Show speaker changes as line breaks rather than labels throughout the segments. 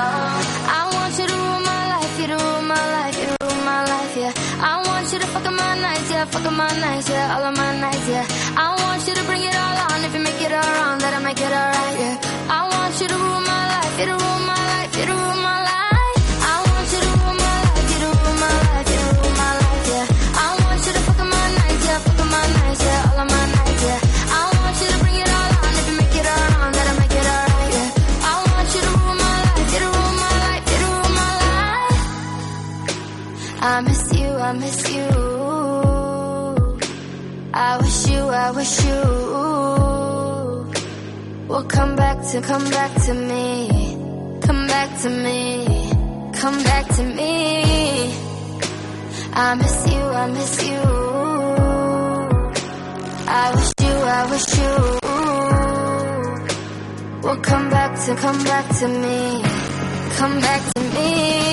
I want you to rule my life, you to rule my life, you to rule my life, yeah. I want you to fuck up my nights, yeah, fuck up my nights, yeah, all of my nights, yeah. I want you to bring it all on. If you make it all wrong, then I make it alright, yeah. I miss you. I wish you, I wish you will come back to, come back to me. Come back to me. Come back to me. I miss you, I miss you. I wish you, I wish you will come back to, come back to me. Come back to me.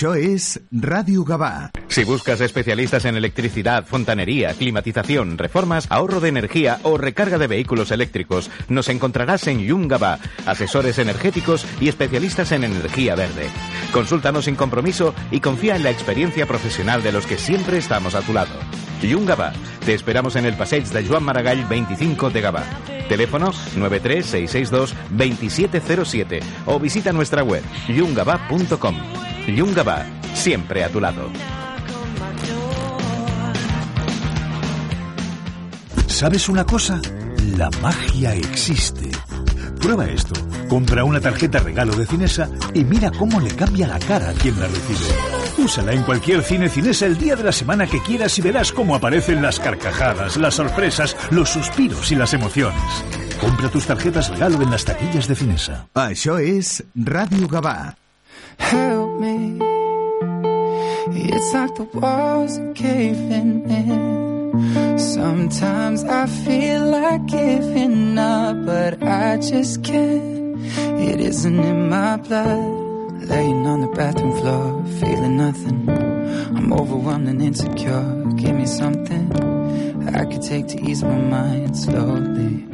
És Ràdio Gavà.
Si buscas especialistas en electricidad, fontanería, climatización, reformas, ahorro de energía o recarga de vehículos eléctricos, nos encontrarás en Yungaba, asesores energéticos y especialistas en energía verde. Consúltanos sin compromiso y confía en la experiencia profesional de los que siempre estamos a tu lado. Yungaba, te esperamos en el Passeig de Joan Maragall 25 de Gavà. Teléfono 93662-2707 o visita nuestra web yungaba.com. Yungaba, siempre a tu lado.
¿Sabes una cosa? La magia existe. Prueba esto. Compra una tarjeta regalo de Cinesa y mira cómo le cambia la cara a quien la recibe. Úsala en cualquier cine Cinesa el día de la semana que quieras y verás cómo aparecen las carcajadas, las sorpresas, los suspiros y las emociones. Compra tus tarjetas regalo en las taquillas de Cinesa.
Això és Ràdio Gavà.
Help me. It's like the walls are caving in. Sometimes I feel like giving up, but I just can't. It isn't in my blood. Laying on the bathroom floor, feeling nothing. I'm overwhelmed and insecure. Give me something I could take to ease my mind slowly.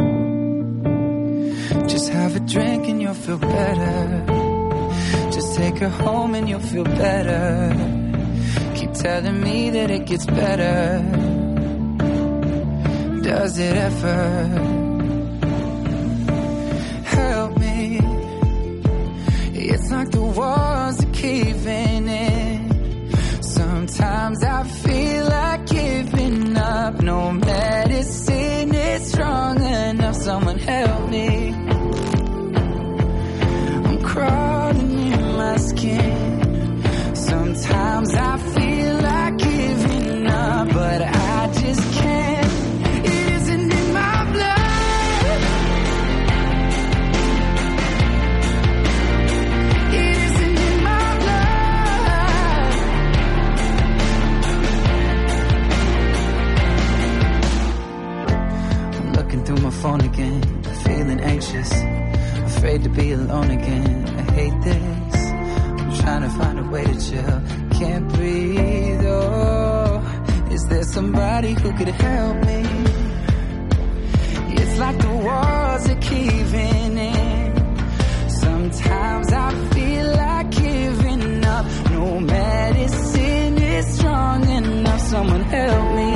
Just have a drink and you'll feel better. Take her home and you'll feel better. Keep telling me that it gets better. Does it ever? Help me. It's like the walls are caving in. Sometimes I feel like giving up. No medicine is strong enough. Someone help me. afraid to be alone again. I hate this. I'm trying to find a way to chill. Can't breathe. Oh, is there somebody who could help me? It's like the walls are caving in. Sometimes I feel like giving up. No medicine is strong enough. Someone help me.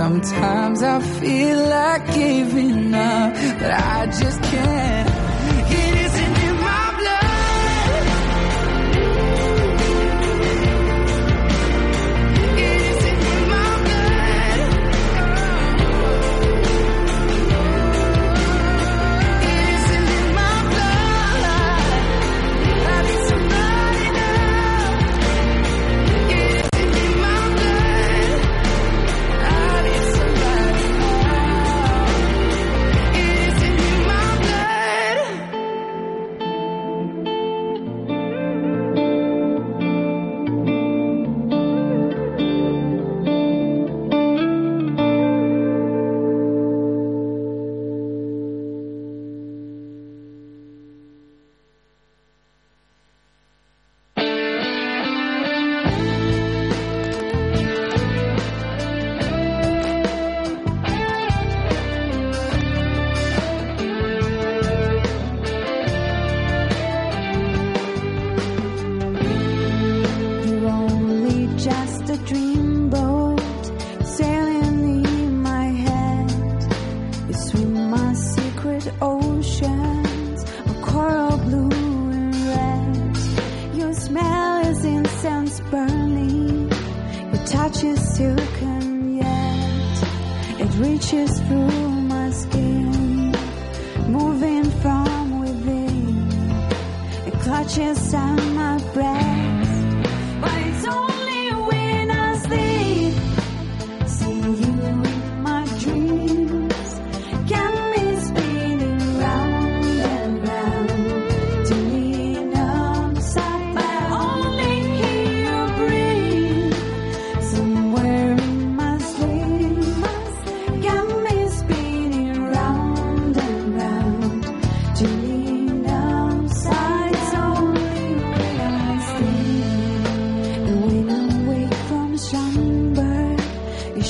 Sometimes I feel like giving up, but I just can't.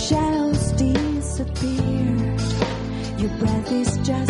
shadows disappear. Your breath is just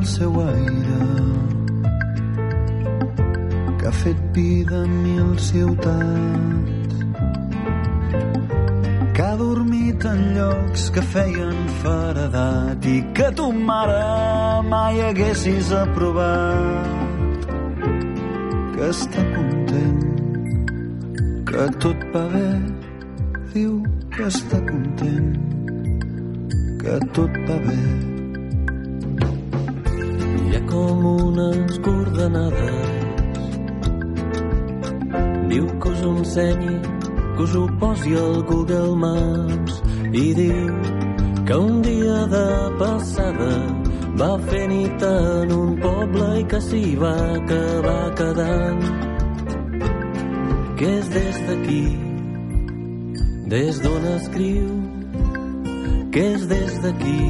el seu aire que ha fet vida en mil ciutats que ha dormit en llocs que feien faredat i que tu mare mai haguessis aprovat. Que està content que tot va bé diu que està content que tot va bé
ensenyi, que us ho posi al Google Maps i diu que un dia de passada va fer nit en un poble i que s'hi va acabar quedant. Que és des d'aquí, des d'on escriu, que és des d'aquí,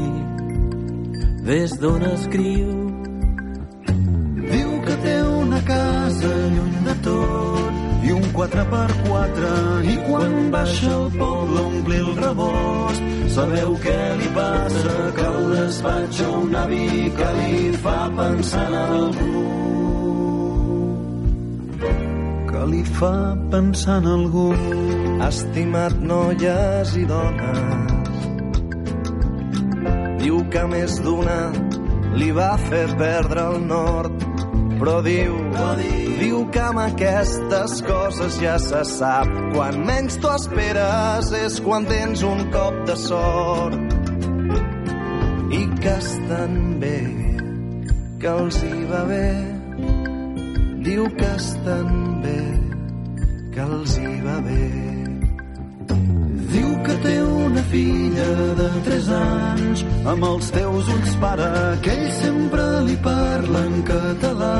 des d'on escriu.
Sabeu què li passa? Que el despatxa un avi que li fa pensar en algú. Que li fa pensar en algú.
Estimat noies i dones. Diu que més d'una li va fer perdre el nord, però diu, diu que amb aquestes coses ja se sap. Quan menys t'ho esperes és quan tens un cop de sort. I que estan bé, que els hi va bé. Diu que estan bé, que els hi va bé.
Diu que té una filla de 3 anys amb els teus ulls pare que ell sempre li parla en català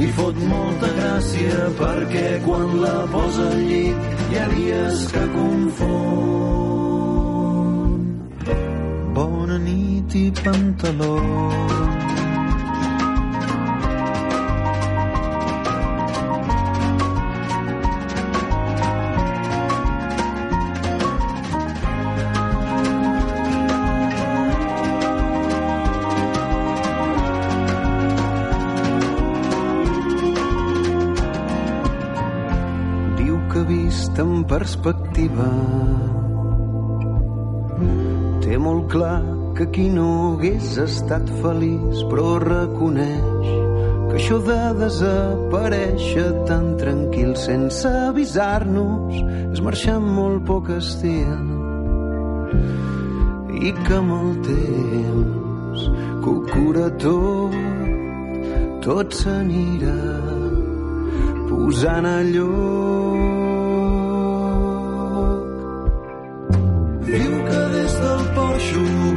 i fot molta gràcia perquè quan la posa al llit hi ha dies que confon. Bona nit,
i pantalons. Que qui no hagués estat feliç però reconeix que això de desaparèixer tan tranquil sense avisar-nos és marxar amb molt poc estil i que amb el temps que ho cura tot tot s'anirà posant a lloc.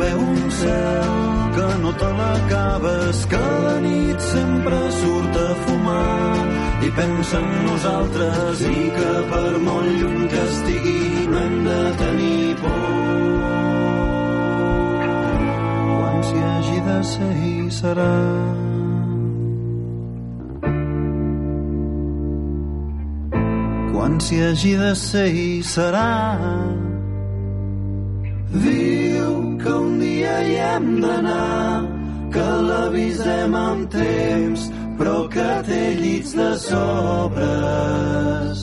Veu un cel que no te l'acabes, que la nit sempre surt a fumar i pensa en nosaltres i que per molt lluny que estigui no hem de tenir por. Quan s'hi hagi de ser hi serà. quan s'hi hagi de ser hi serà. Diu que un dia hi hem d'anar, que l'avisem amb temps, però que té llits de sobres.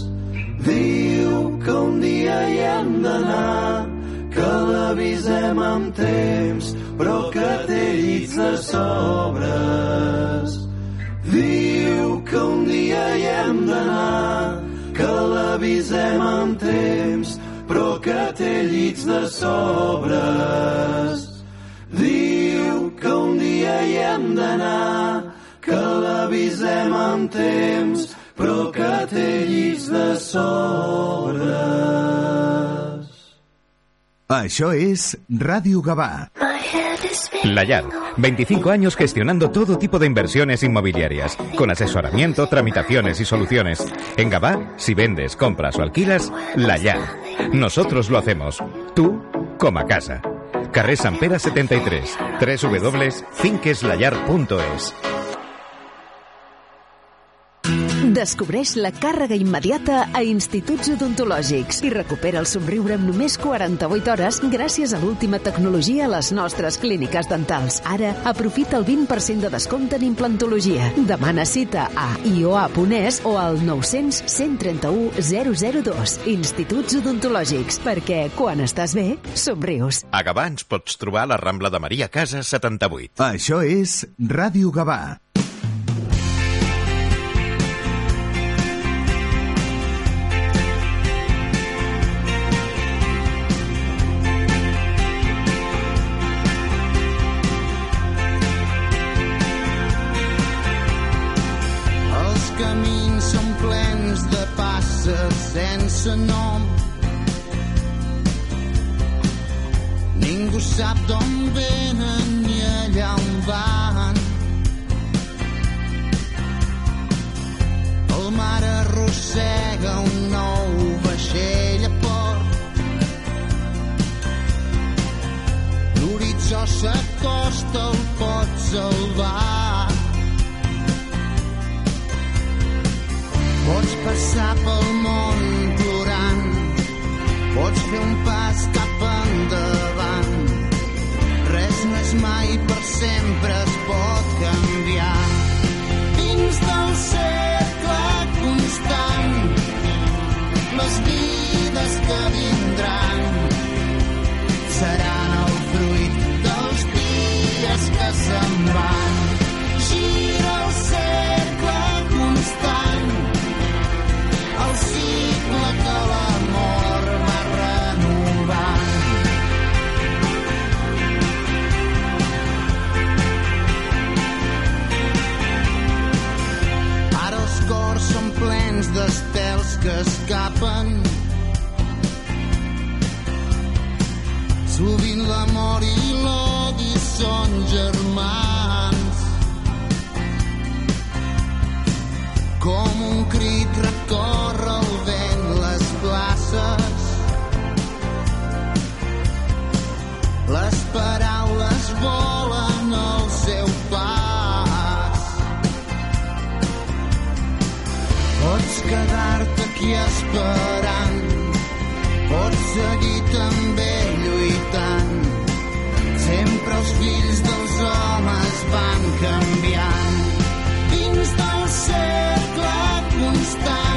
Diu que un dia hi hem d'anar, que l'avisem amb temps, però que té llits de sobres. Diu que un dia hi hem d'anar, que l'avisem amb temps, però que té llits de sobres. Diu que un dia hi hem d'anar, que l'avisem amb temps, però que té llits de sobres.
Això és Ràdio Gavà.
Layar, 25 años gestionando todo tipo de inversiones inmobiliarias, con asesoramiento, tramitaciones y soluciones. En Gabá, si vendes, compras o alquilas, Layar. Nosotros lo hacemos. Tú, como a casa. Carrer Sant Pere 73, www.finqueslayar.es.
Descobreix la càrrega immediata a instituts odontològics i recupera el somriure en només 48 hores gràcies a l'última tecnologia a les nostres clíniques dentals. Ara, aprofita el 20% de descompte en implantologia. Demana cita a ioa.es o al 900 131 002. Instituts odontològics, perquè quan estàs bé, somrius.
A Gavà ens pots trobar a la Rambla de Maria Casas 78.
Això és Ràdio Gavà.
Sense nom. Ningú sap d'on venen ni allà on van. El mar arrossega un nou vaixell a port. L'horitzó s'acosta, el pot salvar. Pots passar pel món pots fer un pas cap endavant. Res no és mai per sempre, es pot canviar. Dins del cercle constant, les vides que vindran seran el fruit dels dies que se'n van. Que escapen. Sovint l'amor i l'odi són germans. Com un crit recorre el vent les places. Les paraules volen
seguir esperant, pots seguir també lluitant. Sempre els fills dels homes van canviant dins del cercle constant.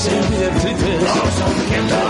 Send me
a clippers. Blow some candles.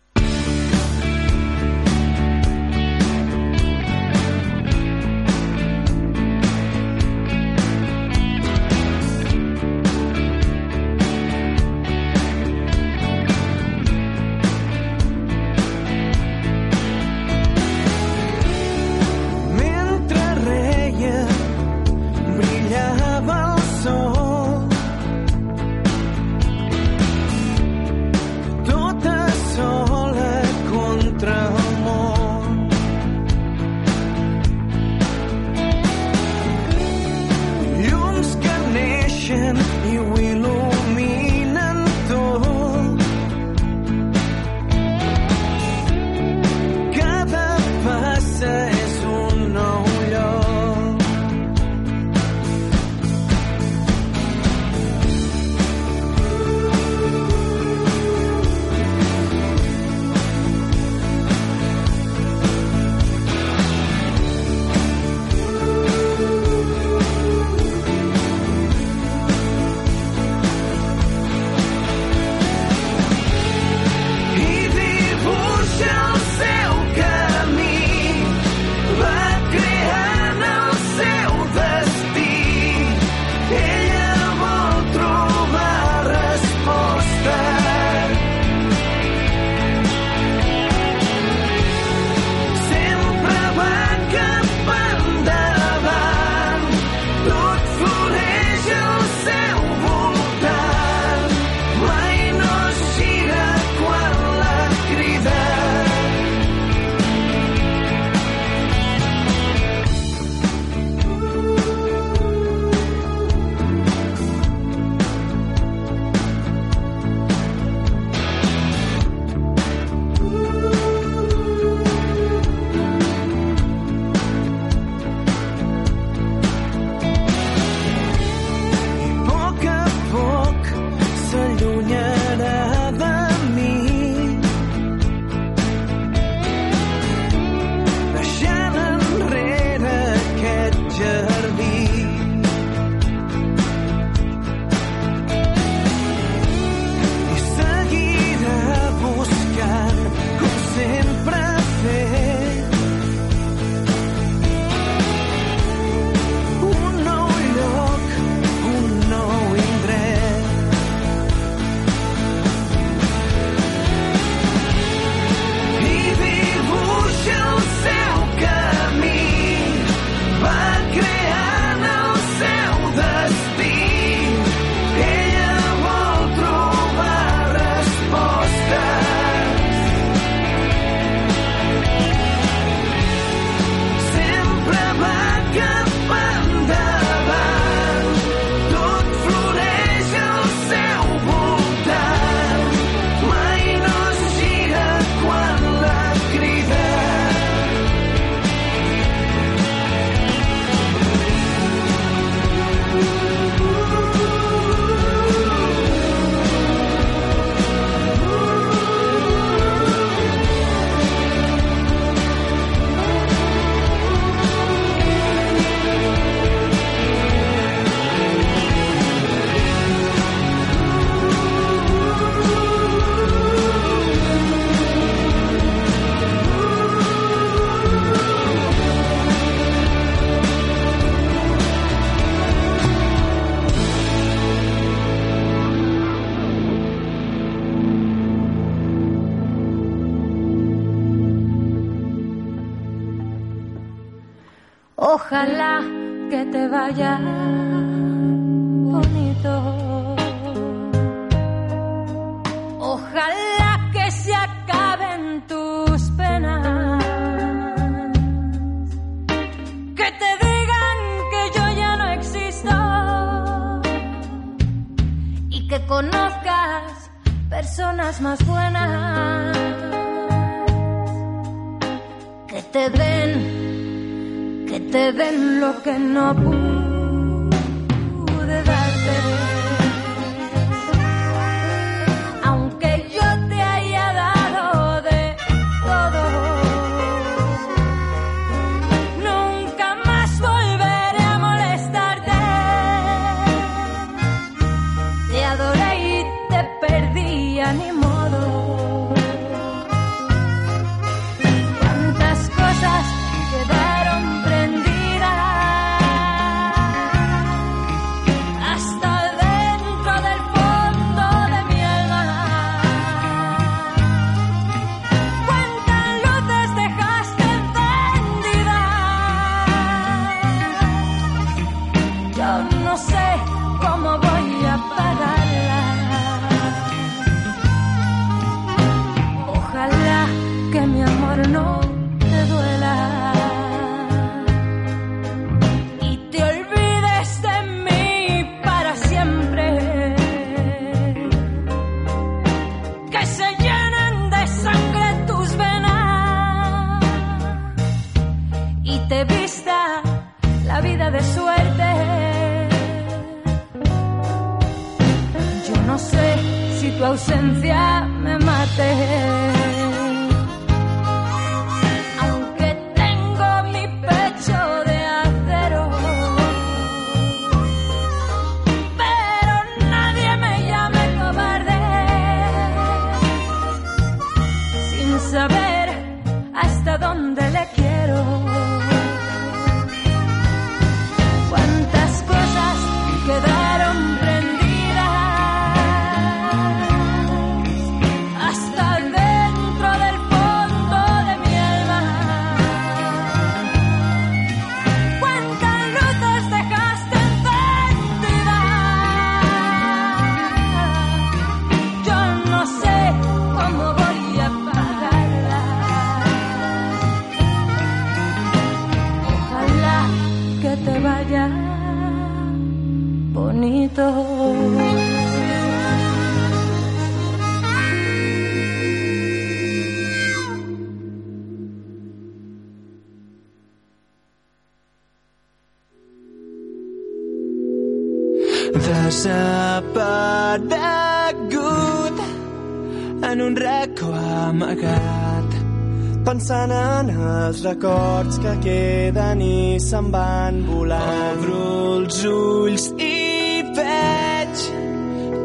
pensant en els records que queden i se'n van volant. Obro els ulls i veig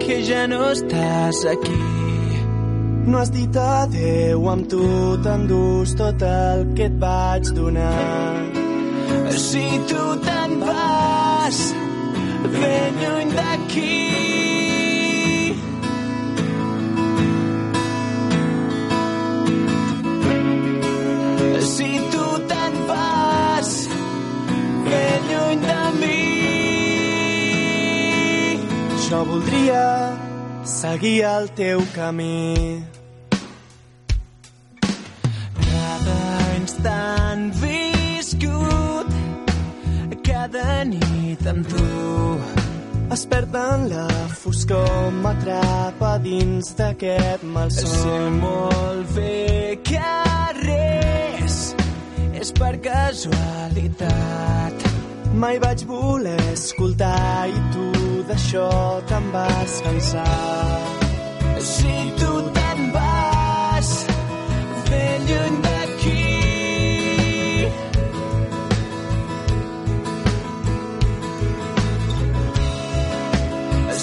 que ja no estàs aquí. No has dit adeu amb tu, t'endús tot el que et vaig donar. Si tu te'n vas, ben lluny d'aquí, lluny de mi. Jo voldria seguir el teu camí. Cada instant viscut, cada nit amb tu, es perd en la foscor, m'atrapa dins d'aquest malson. Sé molt bé que res és per casualitat Mai vaig voler escoltar i tu d'això te'n vas cansar. Si tu te'n vas ben lluny d'aquí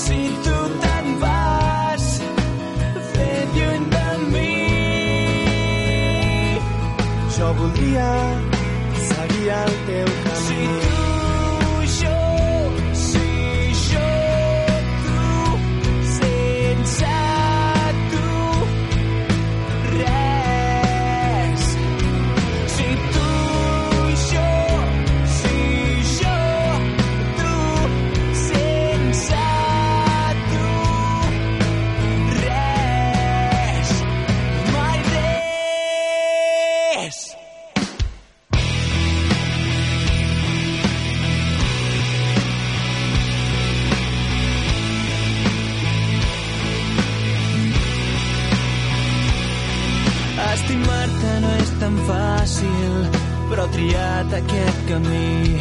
Si tu te'n vas ben lluny de mi jo voldria triat aquest camí.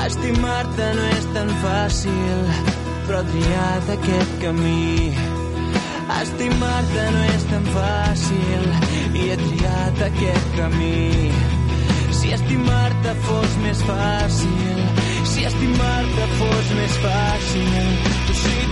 Estimar-te no és tan fàcil, però triat aquest camí. Estimar-te no és tan fàcil i he triat aquest camí. Si estimar-te fos més fàcil, si estimar-te fos més fàcil, tu, jo,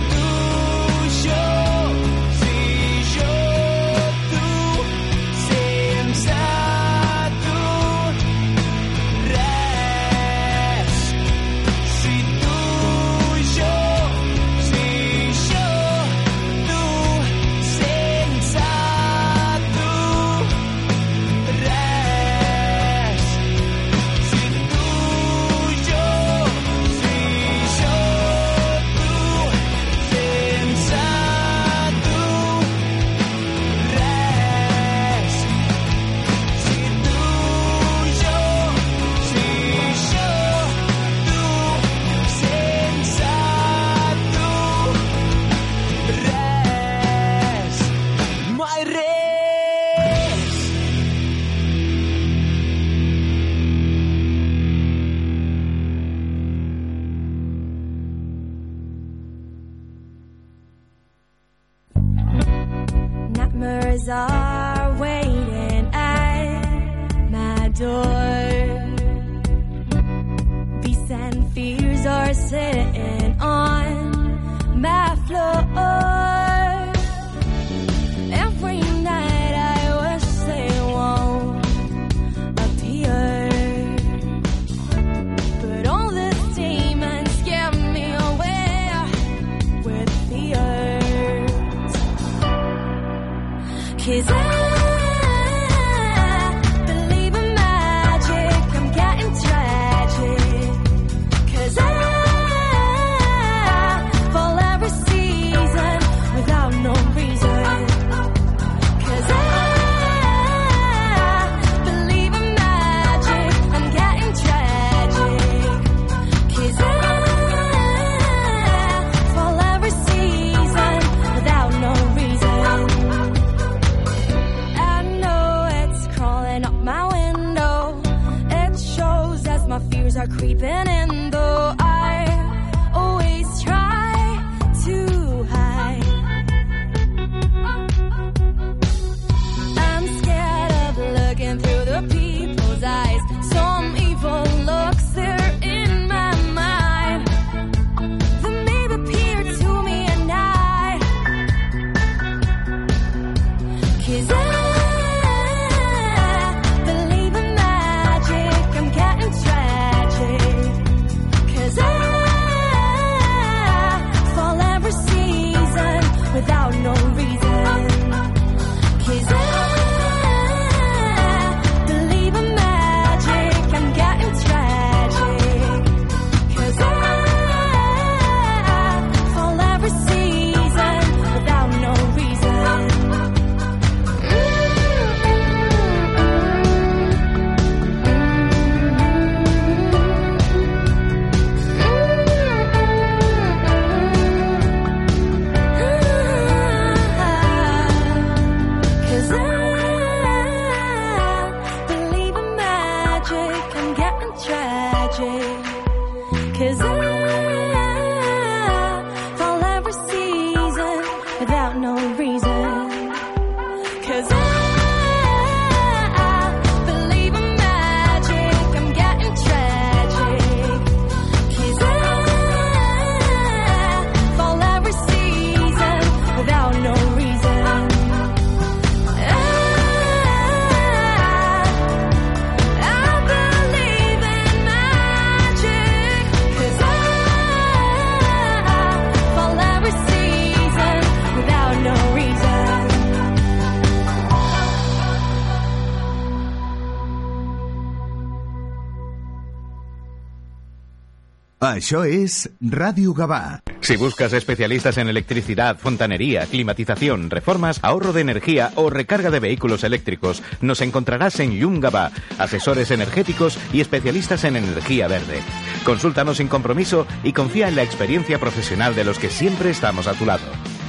Això és Ràdio Gavà.
Si buscas especialistas en electricidad, fontanería, climatización, reformas, ahorro de energía o recarga de vehículos eléctricos, nos encontrarás en Yungaba, asesores energéticos y especialistas en energía verde. Consúltanos sin compromiso y confía en la experiencia profesional de los que siempre estamos a tu lado.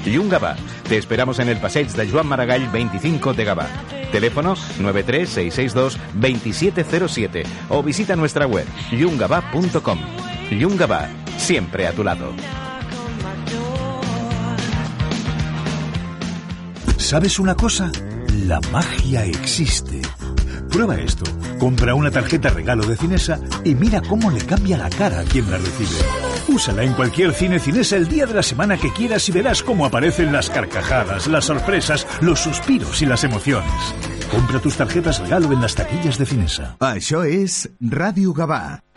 Yungaba, te esperamos en el Passeig de Joan Maragall 25 de Gavà. Teléfono 93662-2707 o visita nuestra web yungaba.com. Yungaba, siempre a tu lado.
¿Sabes una cosa? La magia existe. Prueba esto. Compra una tarjeta regalo de Cinesa y mira cómo le cambia la cara a quien la recibe. Úsala en cualquier cine Cinesa el día de la semana que quieras y verás cómo aparecen las carcajadas, las sorpresas, los suspiros y las emociones. Compra tus tarjetas regalo en las taquillas de Cinesa.
Això és Ràdio Gavà.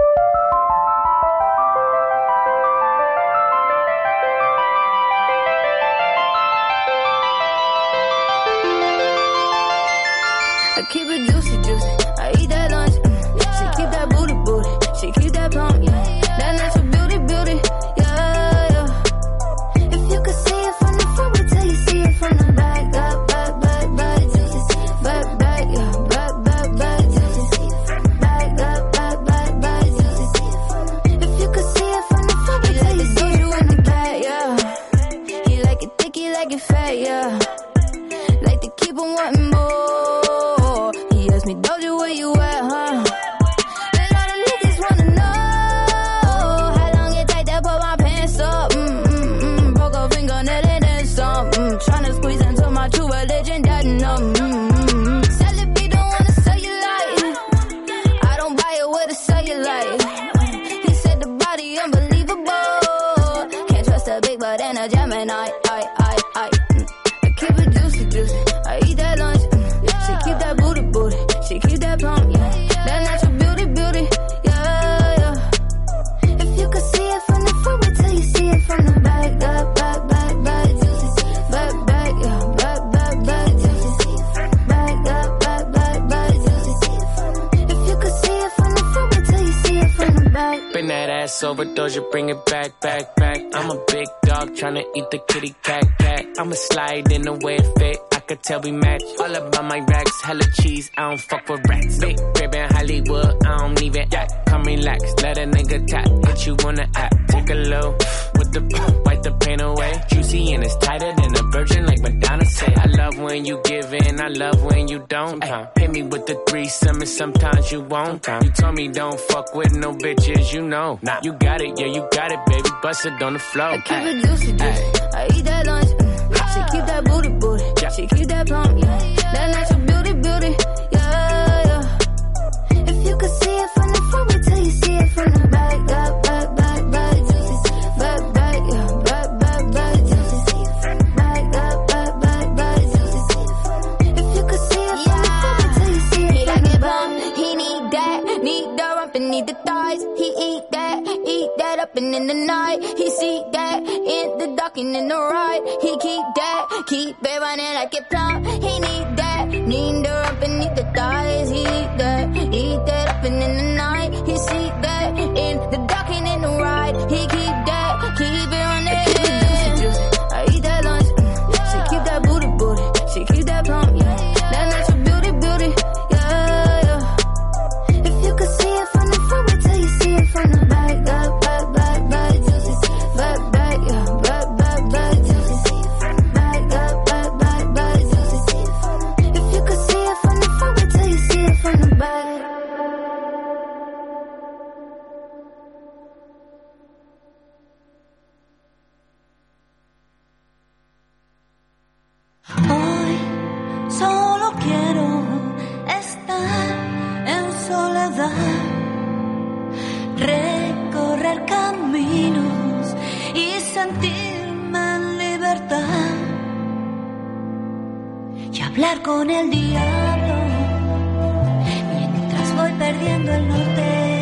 I keep it eat the
kitty cat, cat. I'ma slide in the way it fit. I could tell we match. All about my racks, hella cheese. I don't fuck with rats. Big crib in Hollywood, I don't even act. Come relax, let a nigga tap. Hit you on the app, take a low with the wipe the pain away. Juicy and it's tighter than a virgin, like Madonna said. I love when you give in, I love when you don't. Ay, hit me with the threesome, and sometimes you won't. You told me don't fuck with no bitches, you know. Nah, you got it, yeah, you got it, baby. Bust it on the floor.
I Keep it juicy, juicy. I eat that lunch. mm. She keep that booty, booty. She keep that pump, yeah. That natural beauty, beauty,
up and in the night. He see that in the dark and in the right. He keep that, keep it running like it plump. He need that, need rump and need the thighs. He eat that, eat that up and in the night. He see that in the dark and in the right. He keep
sentirme en libertad y hablar con el diablo mientras voy perdiendo el norte,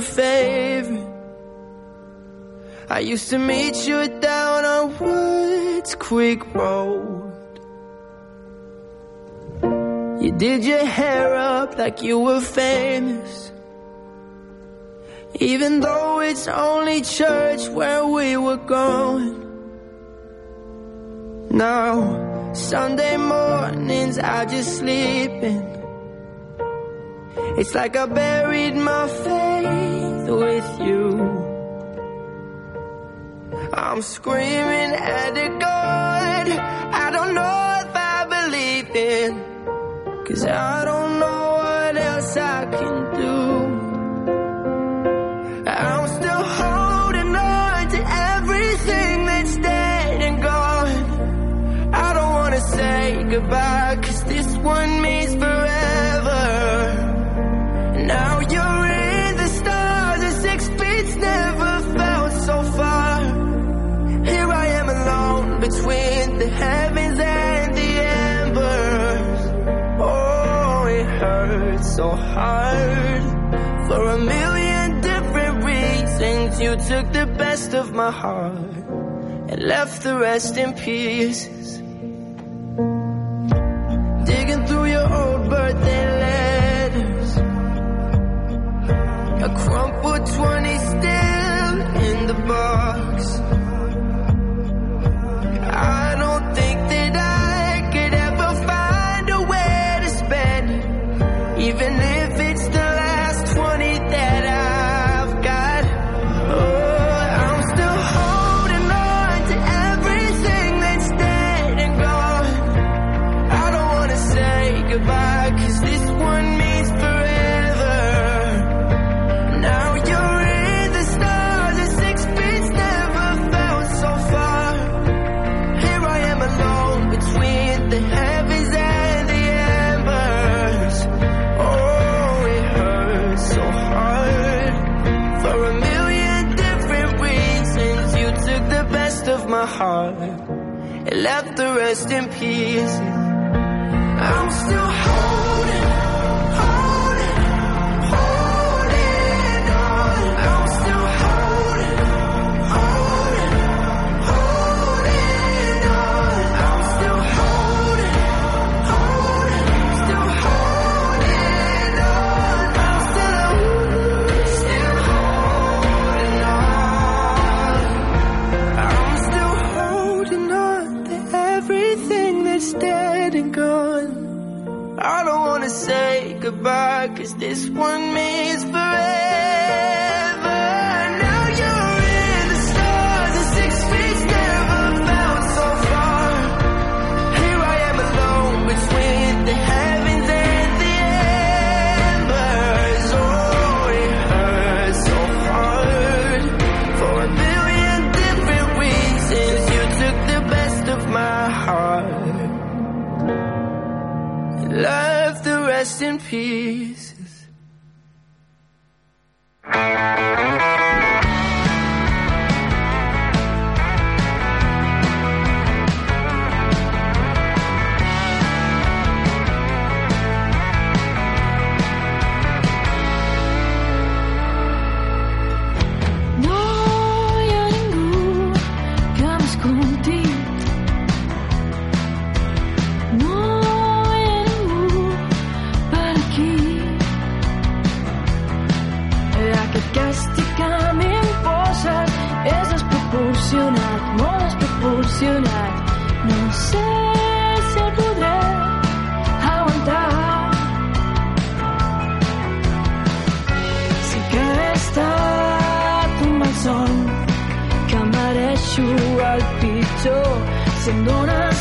favorite. I used to meet you down on Woods Creek Road. You did your hair up like you were famous. Even though it's only church where we were going. Now, Sunday mornings I just sleep in. It's like I buried my faith with you. I'm screaming at a God I don't know if I believe in. Cause I don't know what else I can do. I'm still holding on to everything that's dead and gone. I don't wanna say goodbye, took the best of my heart and left the rest in peace. rest in peace. this one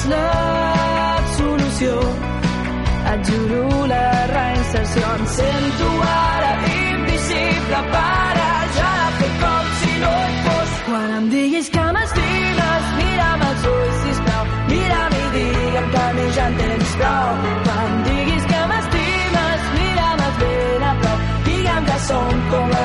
la solució. Et juro la reinserció. Em sento ara invisible, pare, ja la fet com si no hi fos. Quan em diguis que m'estimes, mira'm els ulls, sisplau. Mira'm i digue'm que a mi ja en tens prou. Quan em diguis que m'estimes, mira'm els ben a prop. Digue'm que som com la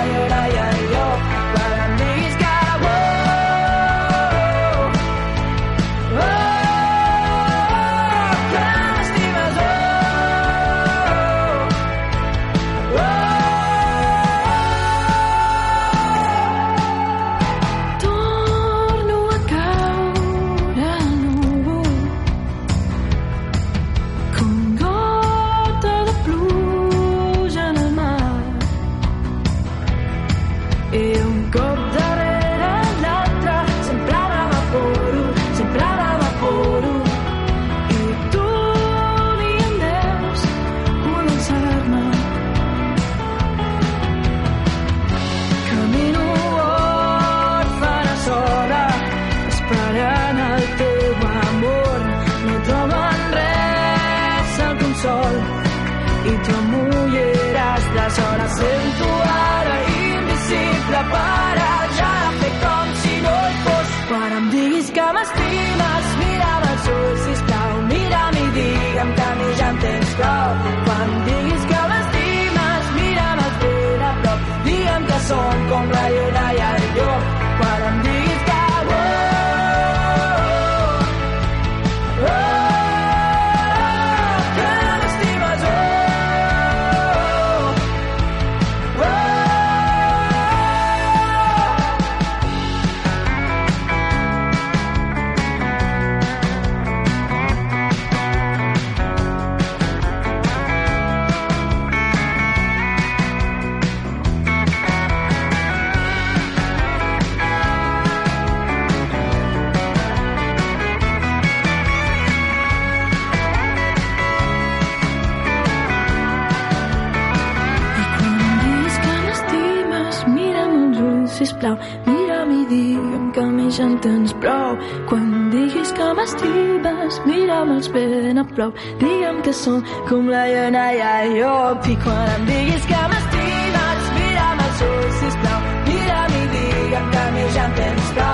els ben a prop. Digue'm que som com la lluna i el llop. I quan em diguis que m'estimes, mira'm els ulls, sisplau, mira'm i digue'm que a mi ja en tens prou.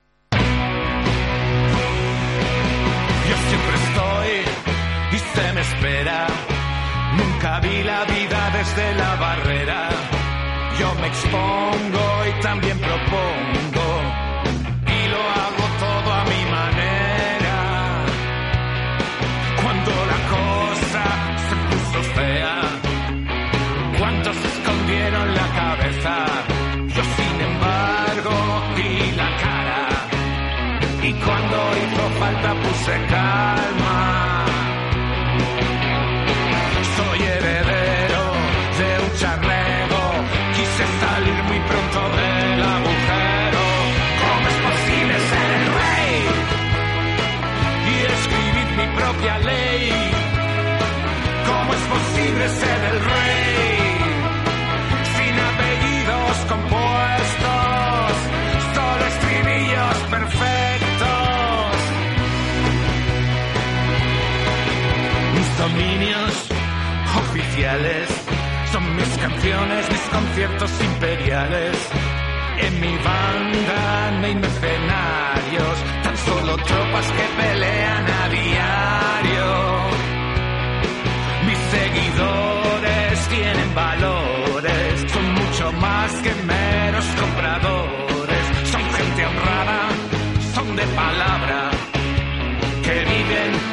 Y se me espera. Nunca vi la vida desde la barrera. Yo me expongo y también propongo. Y lo hago todo a mi manera. Cuando la cosa se puso fea, ¿cuántos escondieron la cabeza? Yo sin embargo di la cara. Y cuando hizo falta puse calma. Son mis canciones, mis conciertos imperiales. En mi banda no hay mercenarios, tan solo tropas que pelean a diario. Palabra, que viven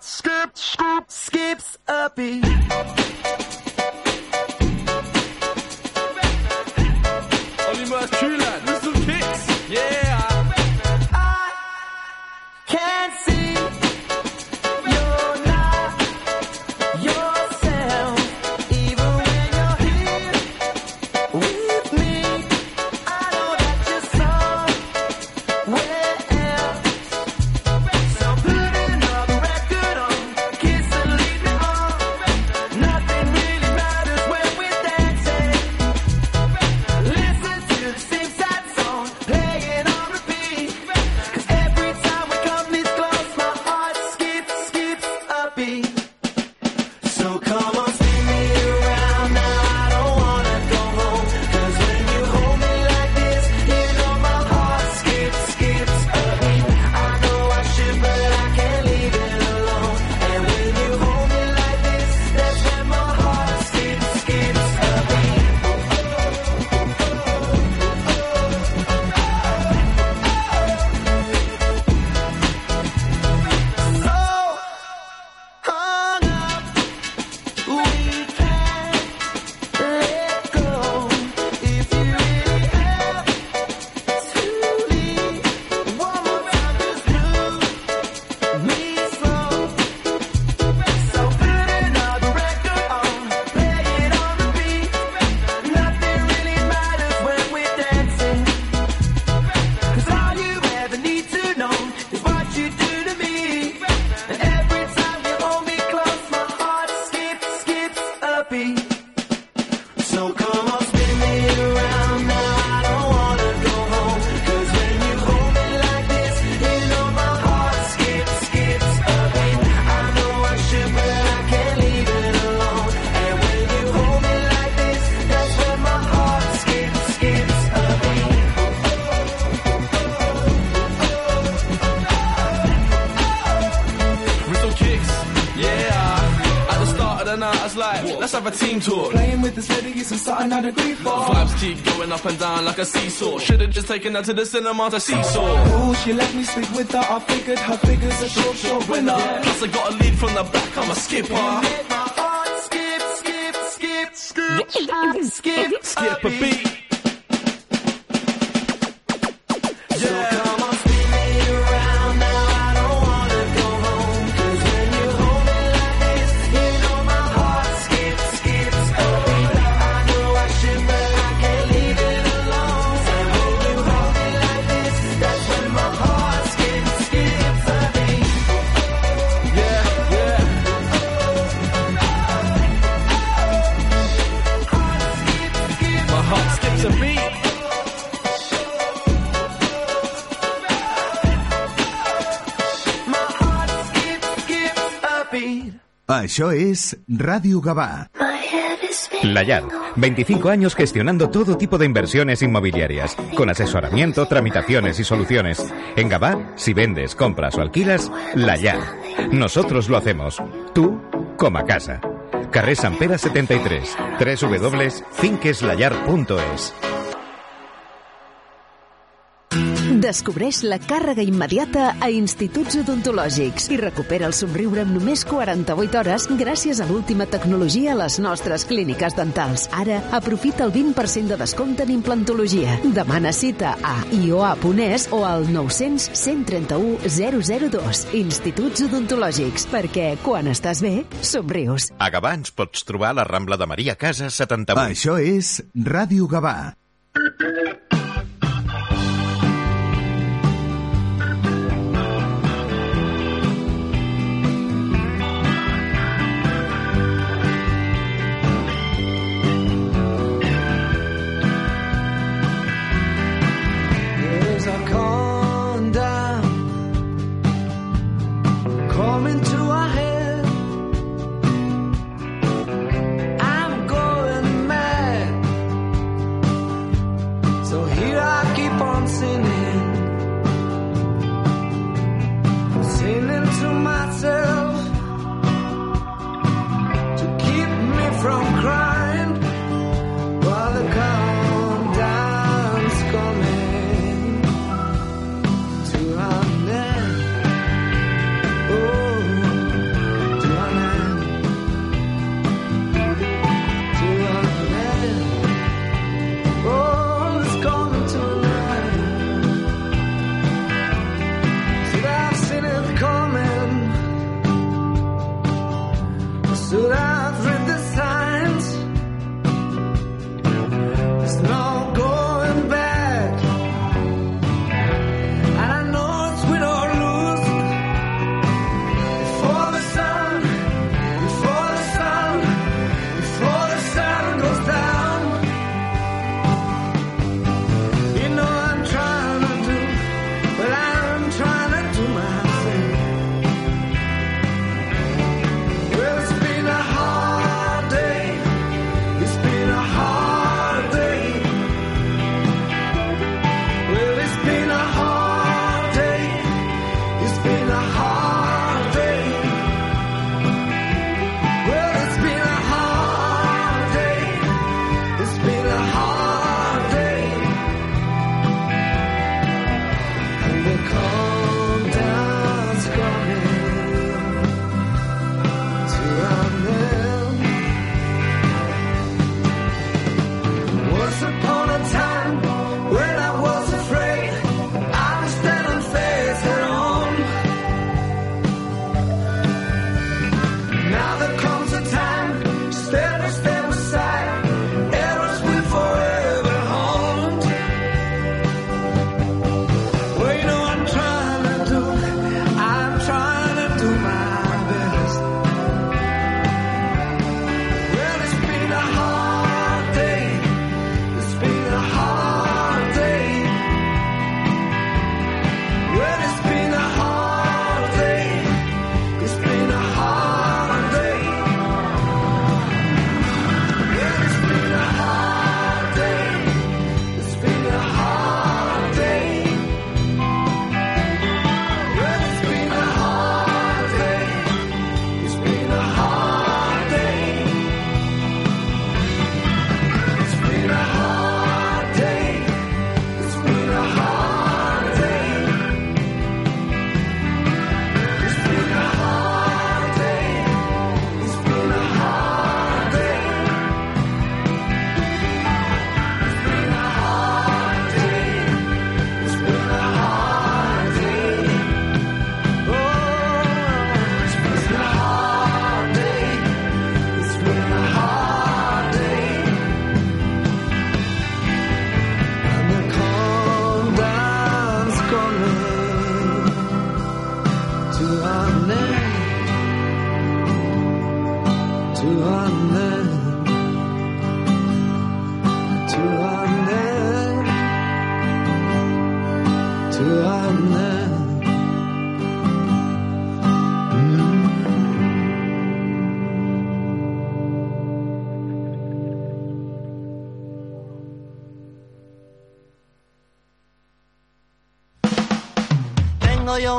skip, skip, skip, skips a beat.
Team talk.
Playing with this lady is something I'd agree for.
Vibes keep going up and down like a seesaw. Should've just taken her to the cinema to seesaw.
Oh, she let me sleep with her. I figured her figure's a short, short winner.
Plus I got a lead from the back, I'm a skipper.
Skip, skip, skip, skip, skip,
Skip a beat.
Això és Ràdio Gavà.
La Llar, 25 años gestionando todo tipo de inversiones inmobiliarias, con asesoramiento, tramitaciones y soluciones. En Gabá, si vendes, compras o alquilas, La Llar. Nosotros lo hacemos. Tú, como a casa. Carrer Sant Pere 73, www.finqueslallar.es.
Descobreix la càrrega immediata a instituts odontològics i recupera el somriure en només 48 hores gràcies a l'última tecnologia a les nostres clíniques dentals. Ara, aprofita el 20% de descompte en implantologia. Demana cita a ioa.es o al 900 131 002. Instituts odontològics, perquè quan estàs bé, somrius.
A Gavà ens pots trobar a la Rambla de Maria Casa 78.
Això és Ràdio Gavà.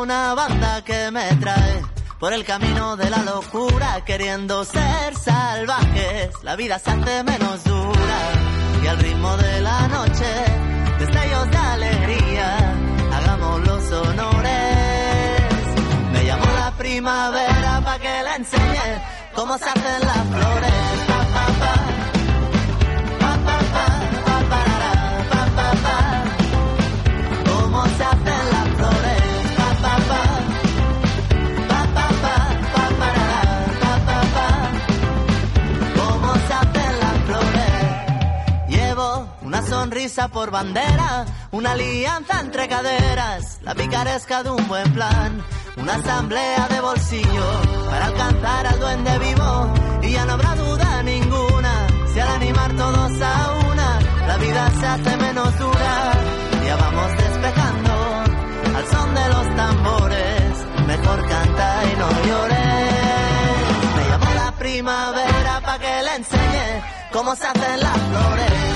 una banda que me trae por el camino de la locura, queriendo ser salvajes. La vida se hace menos dura y al ritmo de la noche, destellos de alegría, hagamos los honores. Me llamó la primavera para que le enseñe cómo se hacen las flores. sonrisa por bandera, una alianza entre caderas, la picaresca de un buen plan, una asamblea de bolsillo para alcanzar al duende vivo y ya no habrá duda ninguna si al animar todos a una la vida se hace menos dura. Ya vamos despejando al son de los tambores, mejor canta y no llores. Me llamó la primavera para que le enseñe cómo se hacen las flores.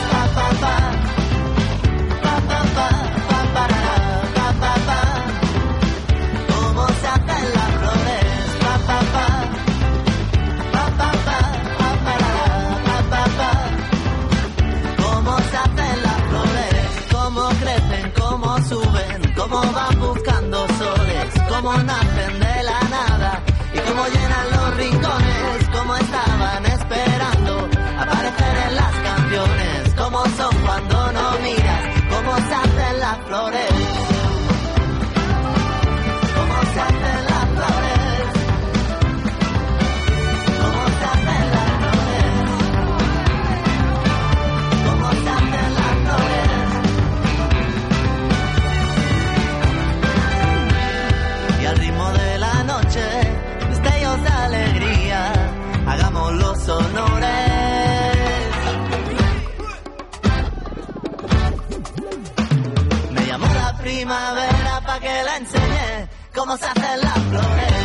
primavera para que la enseñe cómo se hacen las flores.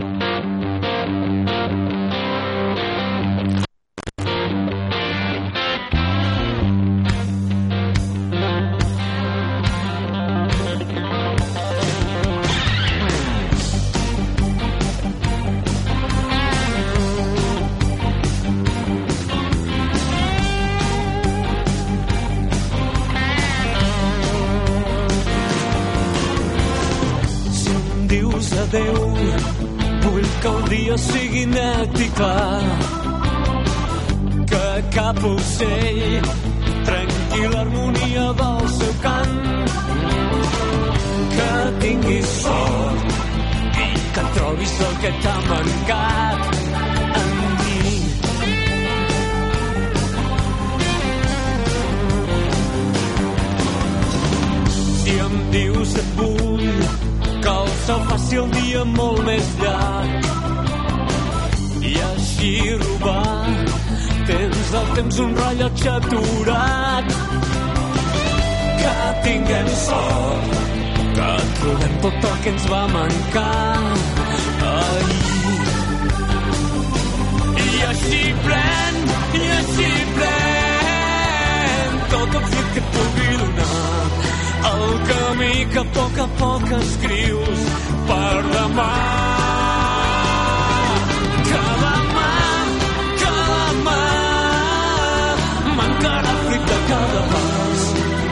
Ocell trenqui l'harmonia del seu cant. Que tinguis sort i que trobis el que t'ha mancat en mi. Dius et vull que el sol faci el dia molt més llarg i així robar tens el temps un rellotge aturat que tinguem sort que trobem tot el que ens va mancar. Ahir i així pren i així pren tot el fruit que et pugui donar el camí que a poc a poc escrius per demà. Que demà, mancarà fruit de cada pas.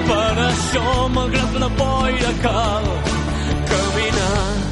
Per això, malgrat la boira, cal caminar.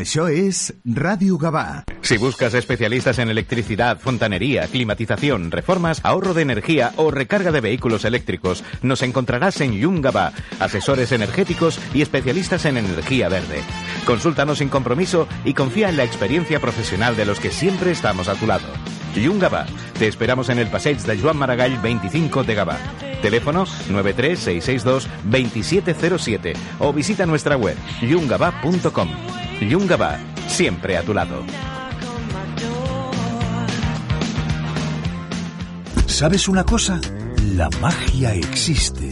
Això
és Ràdio Gavà.
Si buscas especialistas en electricidad, fontanería, climatización, reformas, ahorro de energía o recarga de vehículos eléctricos, nos encontrarás en Yungaba, asesores energéticos y especialistas en energía verde. Consúltanos sin compromiso y confía en la experiencia profesional de los que siempre estamos a tu lado. Yungaba, te esperamos en el Passeig de Joan Maragall 25 de Gavà. Teléfono 93662-2707 o visita nuestra web yungaba.com. Yungaba, siempre a tu lado.
¿Sabes una cosa? La magia existe.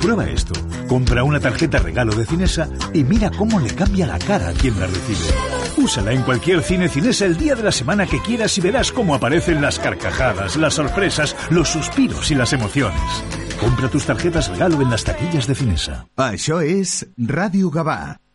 Prueba esto. Compra una tarjeta regalo de Cinesa y mira cómo le cambia la cara a quien la recibe. Úsala en cualquier cine Cinesa el día de la semana que quieras y verás cómo aparecen las carcajadas, las sorpresas, los suspiros y las emociones. Compra tus tarjetas regalo en las taquillas de Cinesa.
Això és Ràdio Gavà.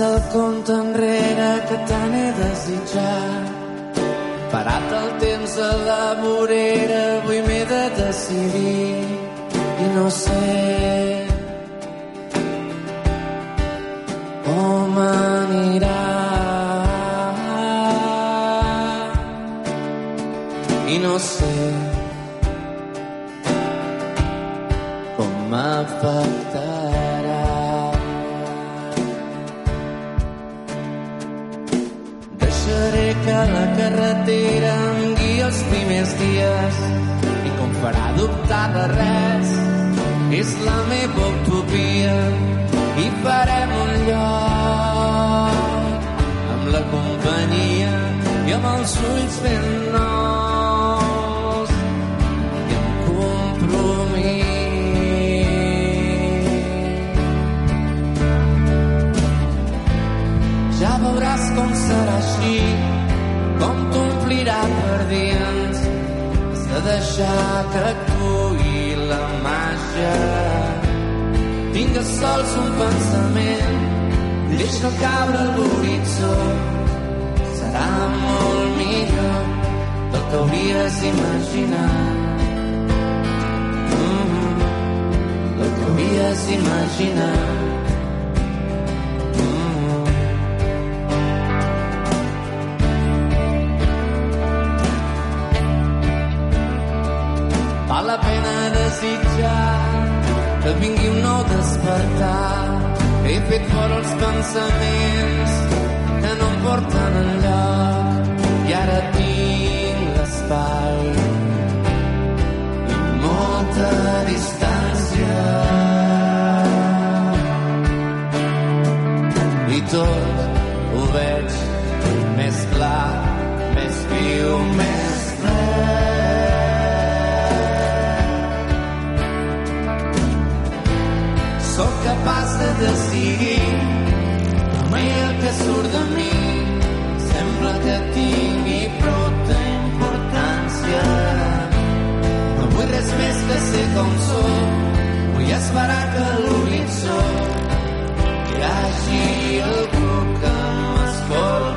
el
compte enrere que tant he desitjat. Parat el temps a la vorera, avui m'he de decidir i no sé els ulls ben nous i amb compromís. Ja veuràs com serà així, com t'omplirà per dins, has de deixar que actuï la màgia. Tingues sols un pensament, deixa caure l'horitzó, serà molt millor del que hauries imaginat. Mm -hmm. Del que hauries imaginat. Mm -hmm. Val la pena desitjar que vingui un nou despertar. He fet fora els pensaments que no em porten enlloc principal i molta distància. I tot ho veig més clar més viu, més ple. Sóc capaç de decidir mai el que surt de mi sembla que tinc res més que ser com sóc. Vull esperar que l'horitzó hi hagi algú que m'escolti.